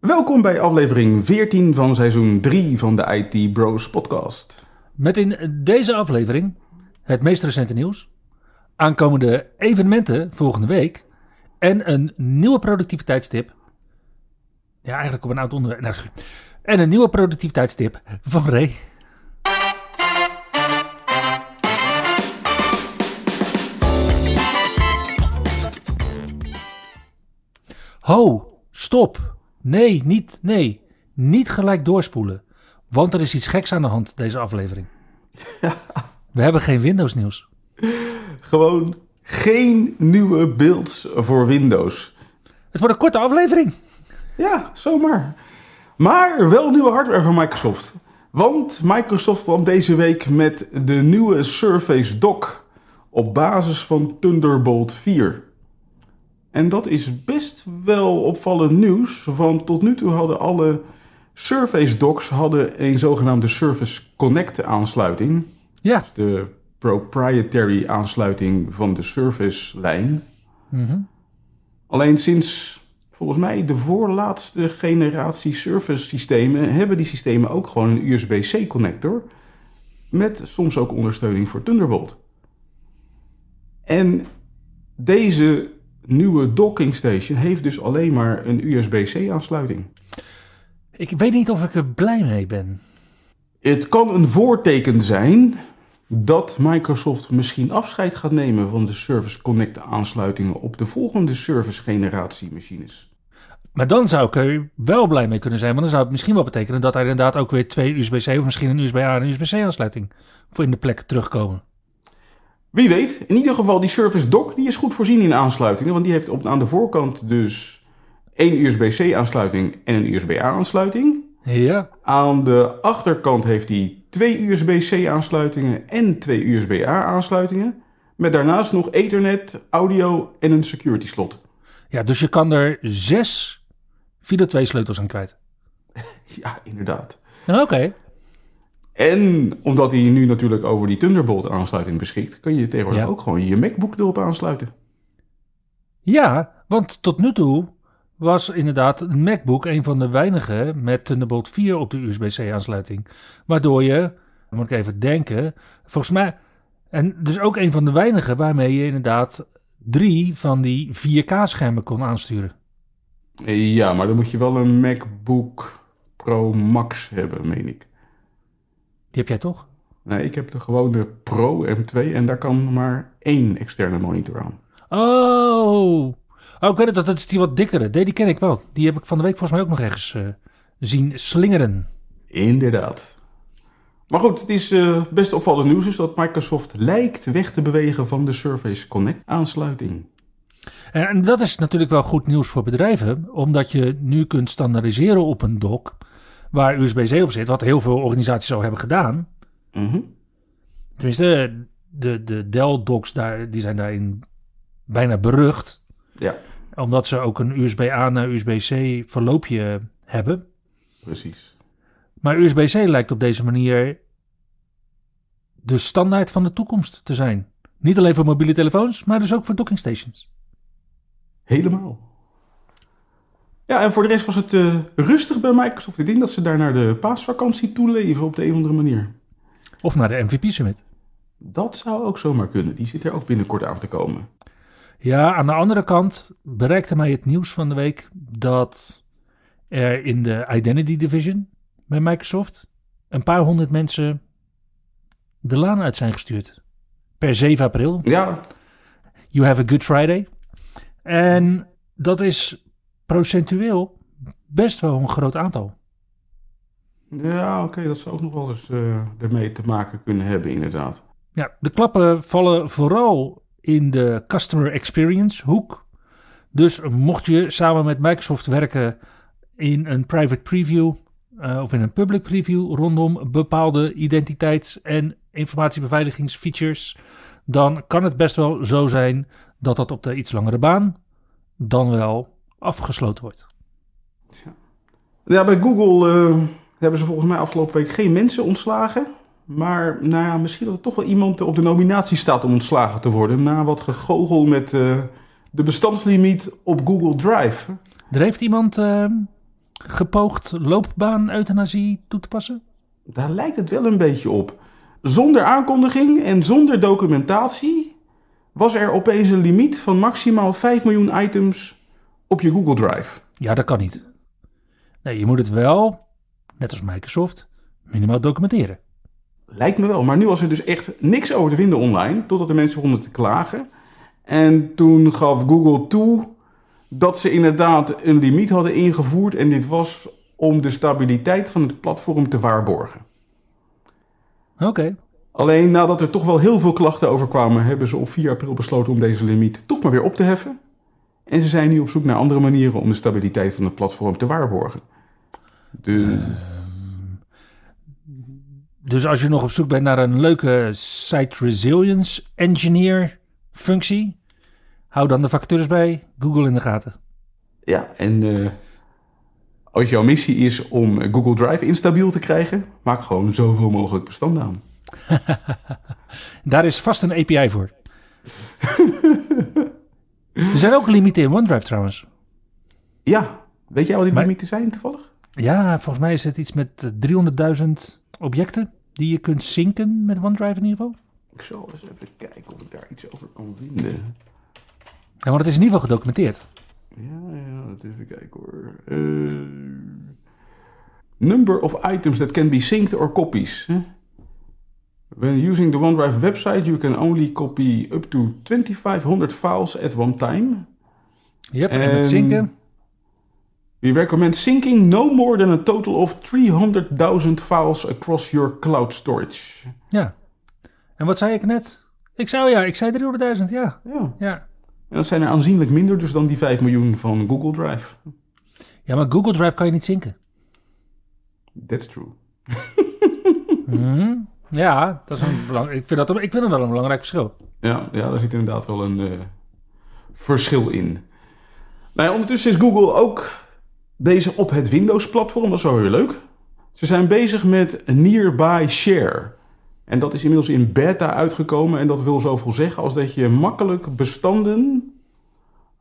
Welkom bij aflevering 14 van seizoen 3 van de IT Bros podcast. Met in deze aflevering het meest recente nieuws, aankomende evenementen volgende week en een nieuwe productiviteitstip. Ja, eigenlijk op een oud onderwerp. Nou, en een nieuwe productiviteitstip van Ray. Ho, stop. Nee, niet, nee. Niet gelijk doorspoelen. Want er is iets geks aan de hand deze aflevering. We hebben geen Windows nieuws. Gewoon geen nieuwe builds voor Windows. Het wordt een korte aflevering. Ja, zomaar. Maar wel nieuwe hardware van Microsoft. Want Microsoft kwam deze week met de nieuwe Surface Dock op basis van Thunderbolt 4. En dat is best wel opvallend nieuws, want tot nu toe hadden alle Surface Docks hadden een zogenaamde Surface Connect aansluiting. Ja. De proprietary aansluiting van de Surface lijn. Mhm. Alleen sinds volgens mij de voorlaatste generatie Surface systemen hebben die systemen ook gewoon een USB-C connector. Met soms ook ondersteuning voor Thunderbolt. En deze nieuwe docking station heeft dus alleen maar een USB-C aansluiting. Ik weet niet of ik er blij mee ben. Het kan een voorteken zijn dat Microsoft misschien afscheid gaat nemen van de Service Connect aansluitingen op de volgende service generatie machines. Maar dan zou ik er wel blij mee kunnen zijn. Want dan zou het misschien wel betekenen dat er inderdaad ook weer twee USB-C of misschien een USB-A en een USB-C aansluiting voor in de plek terugkomen. Wie weet, in ieder geval die Surface Dock die is goed voorzien in aansluitingen, want die heeft op, aan de voorkant dus één USB-C aansluiting en een USB-A aansluiting. Ja. Aan de achterkant heeft hij twee USB-C aansluitingen en twee USB-A aansluitingen. Met daarnaast nog Ethernet, audio en een security slot. Ja, dus je kan er zes Fido 2 sleutels aan kwijt. Ja, inderdaad. Oké. En omdat hij nu natuurlijk over die Thunderbolt aansluiting beschikt, kun je tegenwoordig Ja. ook gewoon je MacBook erop aansluiten. Ja, want tot nu toe was inderdaad een MacBook een van de weinige met Thunderbolt 4 op de USB-C aansluiting. Waardoor je, dan moet ik even denken, volgens mij, en dus ook een van de weinige waarmee je inderdaad drie van die 4K-schermen kon aansturen. Ja, maar dan moet je wel een MacBook Pro Max hebben, meen ik. Die heb jij toch? Nee, ik heb de gewone Pro M2 en daar kan maar één externe monitor aan. Oh, oh ik weet het, dat is die wat dikkere. Nee, die ken ik wel. Die heb ik van de week volgens mij ook nog ergens eh, zien slingeren. Inderdaad. Maar goed, het is eh, best opvallend nieuws dat Microsoft lijkt weg te bewegen van de Surface Connect aansluiting. En en dat is natuurlijk wel goed nieuws voor bedrijven, omdat je nu kunt standaardiseren op een dock waar USB-C op zit, wat heel veel organisaties al hebben gedaan. Mhm. Tenminste, de, de Dell-docks daar, die zijn daarin bijna berucht, Ja, omdat ze ook een USB-A naar USB-C verloopje hebben. precies. Maar USB-C lijkt op deze manier de standaard van de toekomst te zijn. Niet alleen voor mobiele telefoons, maar dus ook voor docking stations. Helemaal. Ja, en voor de rest was het eh, rustig bij Microsoft. Ik denk dat ze daar naar de paasvakantie toe leven op de een of andere manier. Of naar de MVP Summit. Dat zou ook zomaar kunnen. Die zit er ook binnenkort aan te komen. Ja, aan de andere kant bereikte mij het nieuws van de week dat er in de Identity Division bij Microsoft een paar honderd mensen de laan uit zijn gestuurd. Per 7 april. Ja, You have a good Friday. En dat is procentueel best wel een groot aantal. ja oké, dat zou ook nog wel eens eh, ermee te maken kunnen hebben, inderdaad. Ja, de klappen vallen vooral in de customer experience hoek. Dus mocht je samen met Microsoft werken in een private preview, eh, of in een public preview rondom bepaalde identiteits- en informatiebeveiligingsfeatures, dan kan het best wel zo zijn dat dat op de iets langere baan dan wel afgesloten wordt. Ja, bij Google eh, hebben ze volgens mij afgelopen week geen mensen ontslagen. Maar nou ja, misschien dat er toch wel iemand op de nominatie staat om ontslagen te worden. Na wat gegogel met eh, de bestandslimiet op Google Drive. Er heeft iemand uh, gepoogd loopbaan-euthanasie toe te passen? Daar lijkt het wel een beetje op. Zonder aankondiging en zonder documentatie was er opeens een limiet van maximaal 5 miljoen items op je Google Drive. Ja, dat kan niet. Nee, je moet het wel, net als Microsoft, minimaal documenteren. Lijkt me wel, maar nu was er dus echt niks over te vinden online, totdat de mensen begonnen te klagen. En toen gaf Google toe dat ze inderdaad een limiet hadden ingevoerd en dit was om de stabiliteit van het platform te waarborgen. Oké. Alleen nadat er toch wel heel veel klachten over kwamen, hebben ze op 4 april besloten om deze limiet toch maar weer op te heffen. En ze zijn nu op zoek naar andere manieren om de stabiliteit van het platform te waarborgen. Dus. Dus als je nog op zoek bent naar een leuke site resilience engineer functie, hou dan de vacatures bij Google in de gaten. Ja, en uh, als jouw missie is om Google Drive instabiel te krijgen, maak gewoon zoveel mogelijk bestanden aan. Daar is vast een API voor. er zijn ook limieten in OneDrive trouwens. Ja, weet jij wat die Maar- limieten zijn toevallig? Ja, volgens mij is het iets met eh, 300.000 objecten die je kunt zinken met OneDrive in ieder geval. Ik zal eens even kijken of ik daar iets over kan vinden. Ja, maar het is in ieder geval gedocumenteerd. Ja, ja, laten we even kijken hoor. Eh, number of items that can be synced or copies. hè? When using the OneDrive website, you can only copy up to 2500 files at one time. Yep, en En- met zinken. We recommend syncing no more than a total of 300.000 files across your cloud storage. Ja. En wat zei ik net? Ik zei, ja, ik zei 300.000, ja. Ja, ja. en dat zijn er aanzienlijk minder dus dan die 5 miljoen van Google Drive. Ja, maar Google Drive kan je niet zinken. That's true. Mhm. Ja, dat is een belang, ik, vind dat, ik vind dat wel een belangrijk verschil. Ja, ja, daar zit inderdaad wel een eh, verschil in. Nou ondertussen is Google ook deze op het Windows-platform. Dat is wel weer leuk. Ze zijn bezig met Nearby Share. En dat is inmiddels in beta uitgekomen. En dat wil zoveel zeggen als dat je makkelijk bestanden,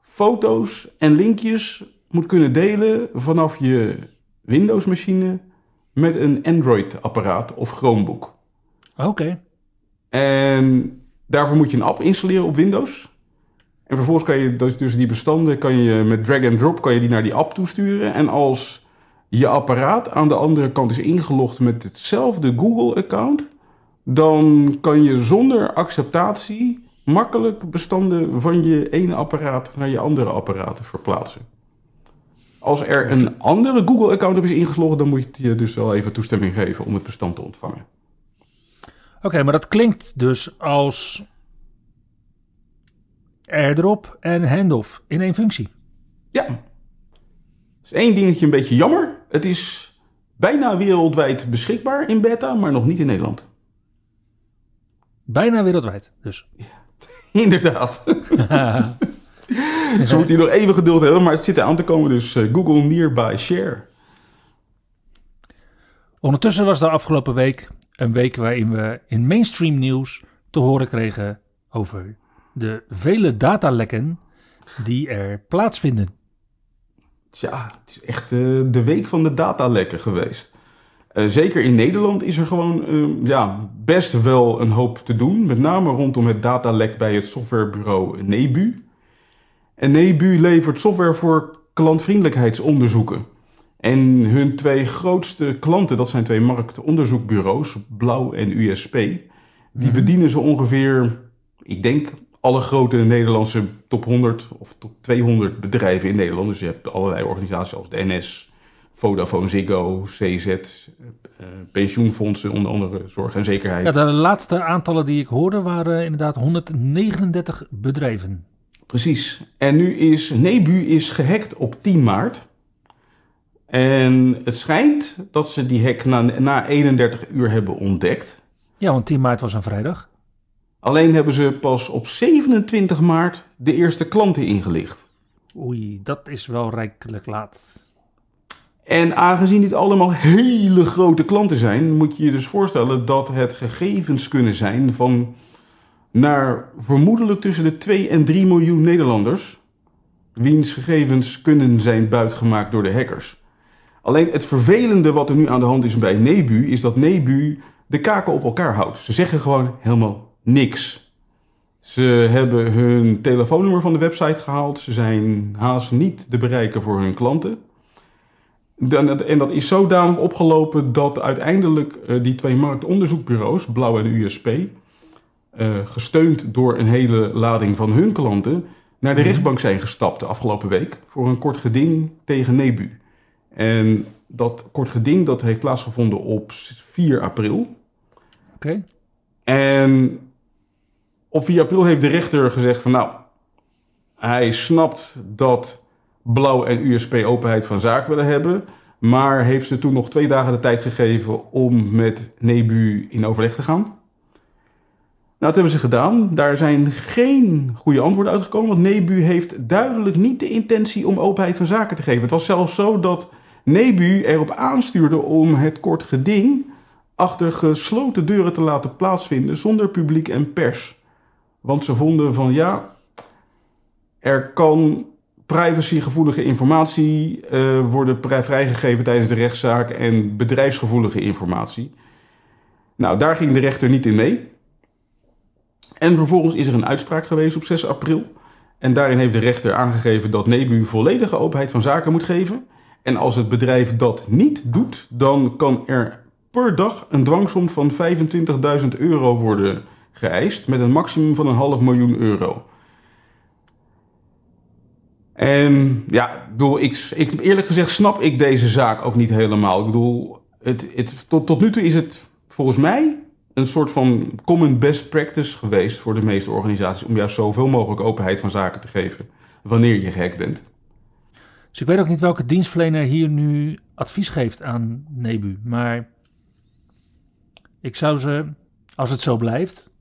foto's en linkjes moet kunnen delen vanaf je Windows-machine met een Android-apparaat of Chromebook. Oké. En daarvoor moet je een app installeren op Windows. En vervolgens kan je dus die bestanden kan je met drag and drop kan je die naar die app toesturen. En als je apparaat aan de andere kant is ingelogd met hetzelfde Google-account, dan kan je zonder acceptatie makkelijk bestanden van je ene apparaat naar je andere apparaten verplaatsen. Als er een andere Google-account op is ingeslogd, dan moet je dus wel even toestemming geven om het bestand te ontvangen. Oké, maar dat klinkt dus als airdrop en handoff in één functie. Ja. is één dingetje een beetje jammer. Het is bijna wereldwijd beschikbaar in beta, maar nog niet in Nederland. Bijna wereldwijd, dus. Inderdaad. Ze moeten hier nog even geduld hebben, maar het zit er aan te komen. Dus eh, Google Nearby Share. Ondertussen was de afgelopen week een week waarin we in mainstream nieuws te horen kregen over de vele datalekken die er plaatsvinden. Tja, het is echt eh, de week van de datalekken geweest. Eh, zeker in Nederland is er gewoon eh, ja, best wel een hoop te doen. Met name rondom het datalek bij het softwarebureau Nebu. En Nebu levert software voor klantvriendelijkheidsonderzoeken. En hun twee grootste klanten, dat zijn twee marktonderzoekbureaus, Blauw en USP. Die bedienen zo ongeveer, ik denk, alle grote Nederlandse top 100 of top 200 bedrijven in Nederland. Dus je hebt allerlei organisaties als de NS, Vodafone, Ziggo, CZ, eh, pensioenfondsen, onder andere zorg en zekerheid. Ja, de laatste aantallen die ik hoorde waren inderdaad 139 bedrijven. Precies. En nu is Nebu is gehackt op 10 maart. En het schijnt dat ze die hack na, na 31 uur hebben ontdekt. Ja, want 10 maart was een vrijdag. Alleen hebben ze pas op 27 maart de eerste klanten ingelicht. Oei, dat is wel rijkelijk laat. En aangezien dit allemaal hele grote klanten zijn, moet je je dus voorstellen dat het gegevens kunnen zijn van naar vermoedelijk tussen de 2 en 3 miljoen Nederlanders, wiens gegevens kunnen zijn buitgemaakt door de hackers. Alleen het vervelende wat er nu aan de hand is bij Nebu, is dat Nebu de kaken op elkaar houdt. Ze zeggen gewoon helemaal niks. Ze hebben hun telefoonnummer van de website gehaald. Ze zijn haast niet te bereiken voor hun klanten. En dat is zodanig opgelopen dat uiteindelijk eh, die twee marktonderzoekbureaus, Blauw en USP, eh, gesteund door een hele lading van hun klanten, naar de rechtbank zijn gestapt de afgelopen week voor een kort geding tegen Nebu. En dat kort geding dat heeft plaatsgevonden op 4 april. Oké. En op 4 april heeft de rechter gezegd van nou, hij snapt dat Blauw en USP openheid van zaak willen hebben. Maar heeft ze toen nog twee dagen de tijd gegeven om met Nebu in overleg te gaan. Nou, dat hebben ze gedaan. Daar zijn geen goede antwoorden uitgekomen. Want Nebu heeft duidelijk niet de intentie om openheid van zaken te geven. Het was zelfs zo dat Nebu erop aanstuurde om het kort geding achter gesloten deuren te laten plaatsvinden zonder publiek en pers. Want ze vonden van ja, er kan privacygevoelige informatie uh, worden vrijgegeven tijdens de rechtszaak en bedrijfsgevoelige informatie. Nou, daar ging de rechter niet in mee. En vervolgens is er een uitspraak geweest op 6 april. En daarin heeft de rechter aangegeven dat Nebu volledige openheid van zaken moet geven. En als het bedrijf dat niet doet, dan kan er per dag een dwangsom van 25.000 euro worden geëist met een maximum van een half miljoen euro. En ja, bedoel, ik, ik, eerlijk gezegd snap ik deze zaak ook niet helemaal. Ik bedoel, het, het, tot, tot nu toe is het volgens mij een soort van common best practice geweest voor de meeste organisaties om juist zoveel mogelijk openheid van zaken te geven wanneer je gek bent. Dus ik weet ook niet welke dienstverlener hier nu advies geeft aan Nebu, maar ik zou ze, als het zo blijft,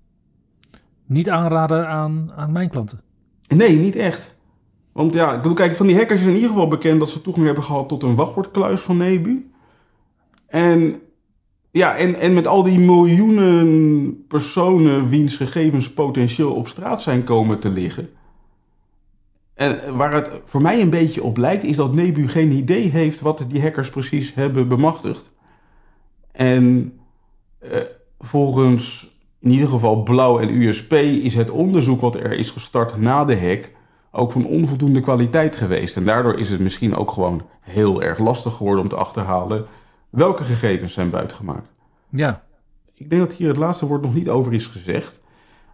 niet aanraden aan, aan mijn klanten. Nee, niet echt. Want ja, ik bedoel, kijk, van die hackers is in ieder geval bekend dat ze toegang hebben gehad tot een wachtwoordkluis van Nebu. En ja, en, en met al die miljoenen personen wiens gegevens potentieel op straat zijn komen te liggen. En waar het voor mij een beetje op lijkt, is dat Nebu geen idee heeft wat die hackers precies hebben bemachtigd. En eh, volgens in ieder geval Blauw en USP is het onderzoek wat er is gestart na de hack ook van onvoldoende kwaliteit geweest. En daardoor is het misschien ook gewoon heel erg lastig geworden om te achterhalen welke gegevens zijn buitgemaakt. Ja. Ik denk dat hier het laatste woord nog niet over is gezegd.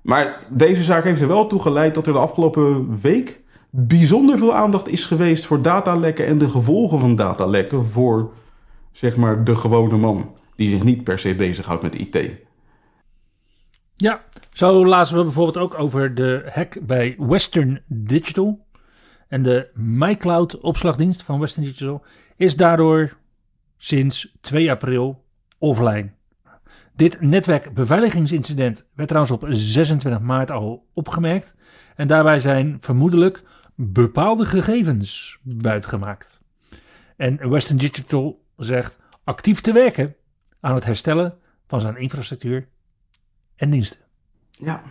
Maar deze zaak heeft er wel toe geleid dat er de afgelopen week bijzonder veel aandacht is geweest voor datalekken en de gevolgen van datalekken voor zeg maar de gewone man die zich niet per se bezighoudt met IT. Ja, zo lazen we bijvoorbeeld ook over de hack bij Western Digital. En de MyCloud opslagdienst van Western Digital is daardoor sinds 2 april offline. Dit netwerkbeveiligingsincident werd trouwens op 26 maart al opgemerkt. En daarbij zijn vermoedelijk bepaalde gegevens buitgemaakt. En Western Digital zegt actief te werken aan het herstellen van zijn infrastructuur en diensten. Ja.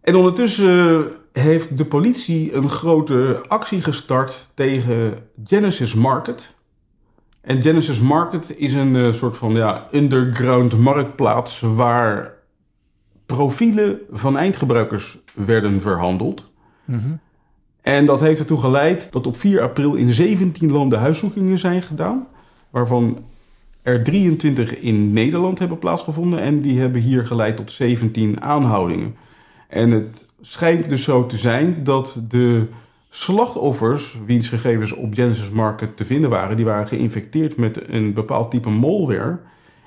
En ondertussen heeft de politie een grote actie gestart tegen Genesis Market. En Genesis Market is een uh, soort van ja, underground marktplaats waar profielen van eindgebruikers werden verhandeld. Mm En dat heeft ertoe geleid dat op 4 april in 17 landen huiszoekingen zijn gedaan, waarvan er 23 in Nederland hebben plaatsgevonden en die hebben hier geleid tot 17 aanhoudingen. En het schijnt dus zo te zijn dat de slachtoffers, wiens gegevens op Genesis Market te vinden waren, die waren geïnfecteerd met een bepaald type malware.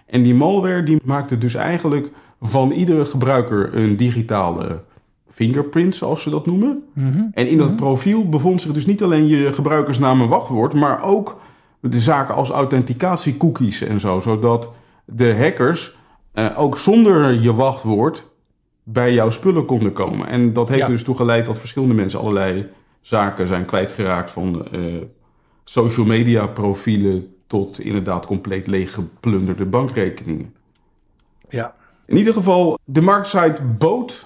En die malware die maakte dus eigenlijk van iedere gebruiker een digitale fingerprint, zoals ze dat noemen. Mhm. En in dat Mhm. profiel bevond zich dus niet alleen je gebruikersnaam en wachtwoord, maar ook de zaken als authenticatiecookies en zo, zodat de hackers eh, ook zonder je wachtwoord bij jouw spullen konden komen. En dat heeft Ja. dus toe geleid dat verschillende mensen allerlei zaken zijn kwijtgeraakt van eh, social media profielen tot inderdaad compleet leeggeplunderde bankrekeningen. Ja. In ieder geval, de marktsite bood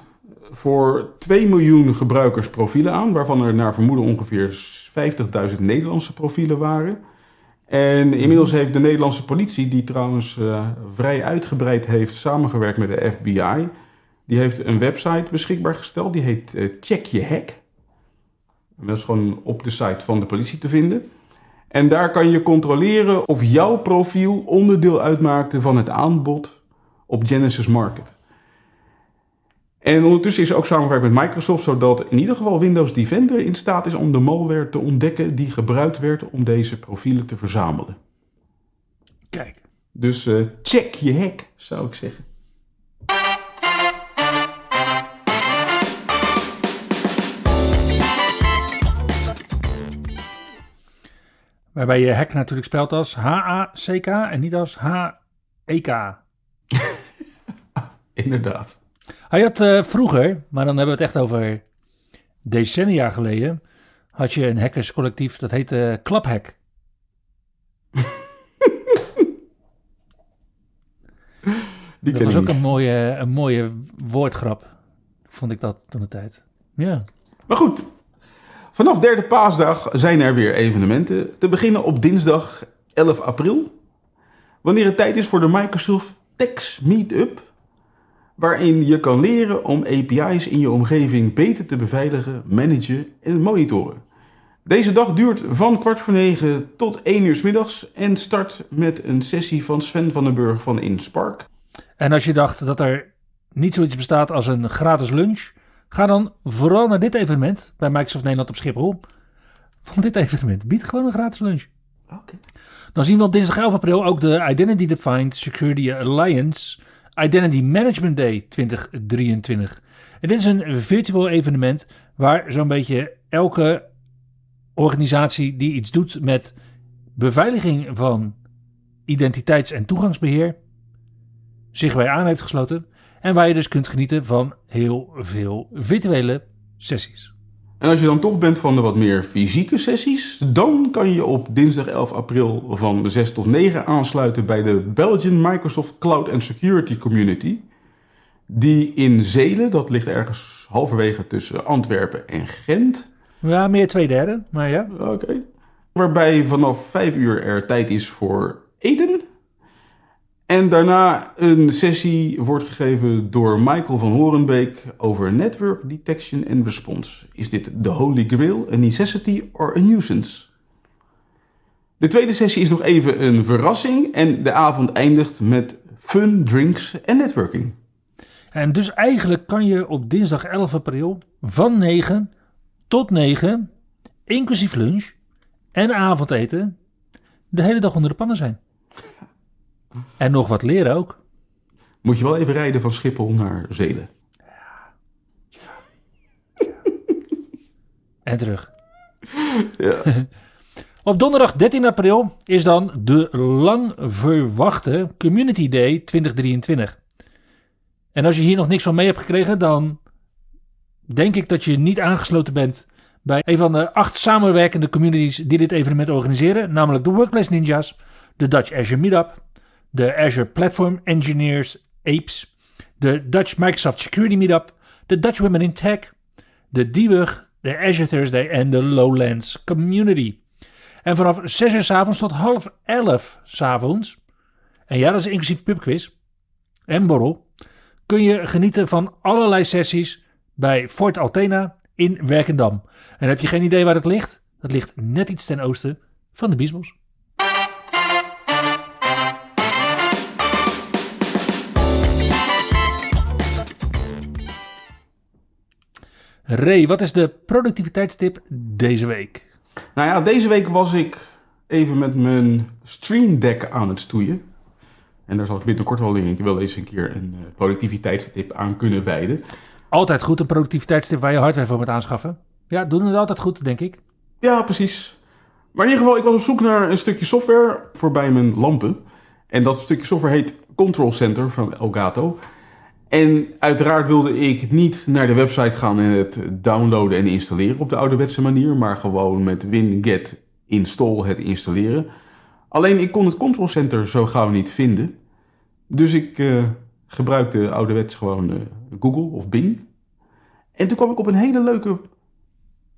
voor 2 miljoen gebruikers profielen aan, waarvan er naar vermoeden ongeveer 50.000 Nederlandse profielen waren. En inmiddels heeft de Nederlandse politie, die trouwens eh, vrij uitgebreid heeft samengewerkt met de FBI, die heeft een website beschikbaar gesteld, die heet eh, Check Je Hack. Dat is gewoon op de site van de politie te vinden. En daar kan je controleren of jouw profiel onderdeel uitmaakte van het aanbod op Genesis Market. En ondertussen is er ook samenwerking met Microsoft, zodat in ieder geval Windows Defender in staat is om de malware te ontdekken die gebruikt werd om deze profielen te verzamelen. Kijk. Dus eh, check je hack, zou ik zeggen. Waarbij je hack natuurlijk spelt als H-A-C-K en niet als H-E-K. Inderdaad. Hij had eh, vroeger, maar dan hebben we het echt over decennia geleden, had je een hackerscollectief dat heette Klaphack. Die Dat was ook een mooie, een mooie woordgrap, vond ik dat toen de tijd. Ja. Maar goed, vanaf derde paasdag zijn er weer evenementen. Te beginnen op dinsdag 11 april. Wanneer het tijd is voor de Microsoft Tex Meetup. Waarin je kan leren om API's in je omgeving beter te beveiligen, managen en monitoren. Deze dag duurt van kwart voor negen tot één uur 's middags en start met een sessie van Sven van den Burg van InSpark. En als je dacht dat er niet zoiets bestaat als een gratis lunch, ga dan vooral naar dit evenement bij Microsoft Nederland op Schiphol. Want dit evenement biedt gewoon een gratis lunch. Oké. Dan zien we op dinsdag 11 april ook de Identity Defined Security Alliance Identity Management Day 2023. En dit is een virtueel evenement waar zo'n beetje elke organisatie die iets doet met beveiliging van identiteits- en toegangsbeheer zich bij aan heeft gesloten. En waar je dus kunt genieten van heel veel virtuele sessies. En als je dan toch bent van de wat meer fysieke sessies, dan kan je op dinsdag 11 april van 6 tot 9 aansluiten bij de Belgian Microsoft Cloud and Security Community. Die in Zelen, dat ligt ergens halverwege tussen Antwerpen en Gent. Ja, meer twee derde, maar ja. Oké. Waarbij vanaf 5 uur er tijd is voor eten. En daarna een sessie wordt gegeven door Michael van Horenbeek over network detection and response. Is dit the holy grail, a necessity or a nuisance? De tweede sessie is nog even een verrassing en de avond eindigt met fun, drinks en networking. En dus eigenlijk kan je op dinsdag 11 april van 9 tot 9, inclusief lunch en avondeten, de hele dag onder de pannen zijn. En nog wat leren ook. Moet je wel even rijden van Schiphol naar Zelen. En terug. Ja. Op donderdag 13 april is dan de lang verwachte Community Day 2023. En als je hier nog niks van mee hebt gekregen, dan denk ik dat je niet aangesloten bent bij een van de acht samenwerkende communities die dit evenement organiseren, namelijk de Workplace Ninjas, de Dutch Azure Meetup, de Azure Platform Engineers APES, de Dutch Microsoft Security Meetup, de Dutch Women in Tech, de DWUG, de Azure Thursday en de Lowlands Community. En vanaf 6 uur s avonds tot half 11 s avonds, en ja, dat is inclusief pubquiz en borrel, kun je genieten van allerlei sessies bij Fort Altena in Werkendam. En heb je geen idee waar het ligt? Dat ligt net iets ten oosten van de Biesbos. Ray, wat is de productiviteitstip deze week? Nou ja, deze week was ik even met mijn Stream Deck aan het stoeien. En daar zal ik binnenkort wel, denk ik, wel eens een keer een eh, productiviteitstip aan kunnen wijden. Altijd goed, een productiviteitstip waar je hardware voor moet aanschaffen. Ja, doen het altijd goed, denk ik. Ja, precies. Maar in ieder geval, ik was op zoek naar een stukje software voor bij mijn lampen. En dat stukje software heet Control Center van Elgato. En uiteraard wilde ik niet naar de website gaan en het downloaden en installeren op de ouderwetse manier, maar gewoon met win-get install het installeren. Alleen ik kon het Control Center zo gauw niet vinden. Dus ik uh, gebruikte ouderwets gewoon uh, Google of Bing. En toen kwam ik op een hele leuke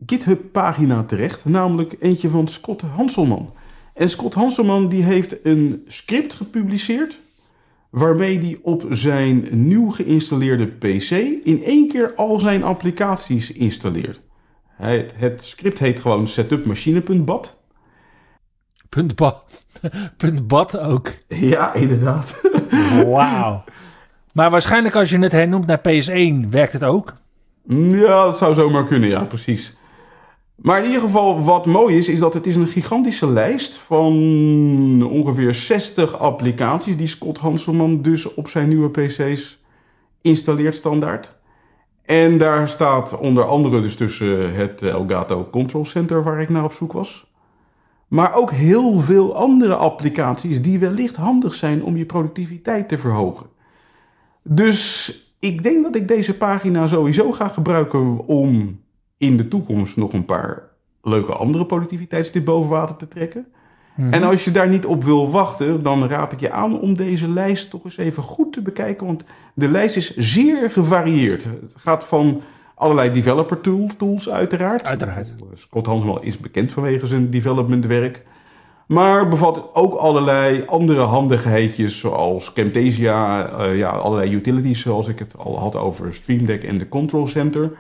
GitHub-pagina terecht, namelijk eentje van Scott Hanselman. En Scott Hanselman die heeft een script gepubliceerd waarmee hij op zijn nieuw geïnstalleerde PC in één keer al zijn applicaties installeert. Het, het script heet gewoon setupmachine.bat. Punt bad ook. Ja, inderdaad. Wauw. Maar waarschijnlijk als je het hernoemt naar PS1 werkt het ook. Ja, dat zou zomaar kunnen, ja, precies. Maar in ieder geval, wat mooi is, is dat het is een gigantische lijst van ongeveer 60 applicaties die Scott Hanselman dus op zijn nieuwe PC's installeert standaard. En daar staat onder andere dus tussen het Elgato Control Center waar ik naar op zoek was. Maar ook heel veel andere applicaties die wellicht handig zijn om je productiviteit te verhogen. Dus ik denk dat ik deze pagina sowieso ga gebruiken om in de toekomst nog een paar leuke andere productiviteitstips boven water te trekken. Mhm. En als je daar niet op wil wachten, dan raad ik je aan om deze lijst toch eens even goed te bekijken. Want de lijst is zeer gevarieerd. Het gaat van allerlei developer tools, uiteraard. Uiteraard. Scott Hansmal is bekend vanwege zijn developmentwerk. Maar bevat ook allerlei andere handigheidjes, zoals Camtasia, uh, ja, allerlei utilities, zoals ik het al had over Stream Deck en de Control Center.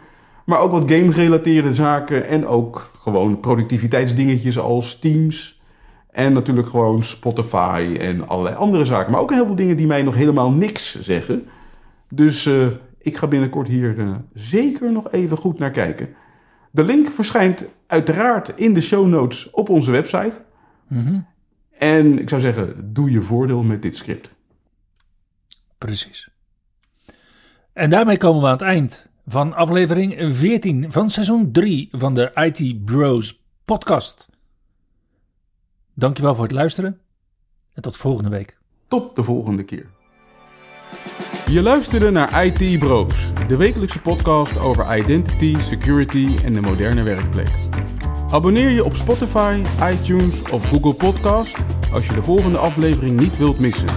Maar ook wat game-gerelateerde zaken en ook gewoon productiviteitsdingetjes als Teams. En natuurlijk gewoon Spotify en allerlei andere zaken. Maar ook heel veel dingen die mij nog helemaal niks zeggen. Dus uh, ik ga binnenkort hier uh, zeker nog even goed naar kijken. De link verschijnt uiteraard in de show notes op onze website. Mm En ik zou zeggen, doe je voordeel met dit script. Precies. En daarmee komen we aan het eind van aflevering 14 van seizoen 3 van de IT Bros podcast. Dankjewel voor het luisteren en tot volgende week. Tot de volgende keer. Je luisterde naar IT Bros, de wekelijkse podcast over identity, security en de moderne werkplek. Abonneer je op Spotify, iTunes of Google Podcast als je de volgende aflevering niet wilt missen.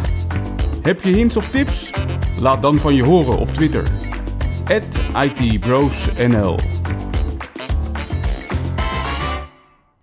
Heb je hints of tips? Laat dan van je horen op Twitter. ITBrosNL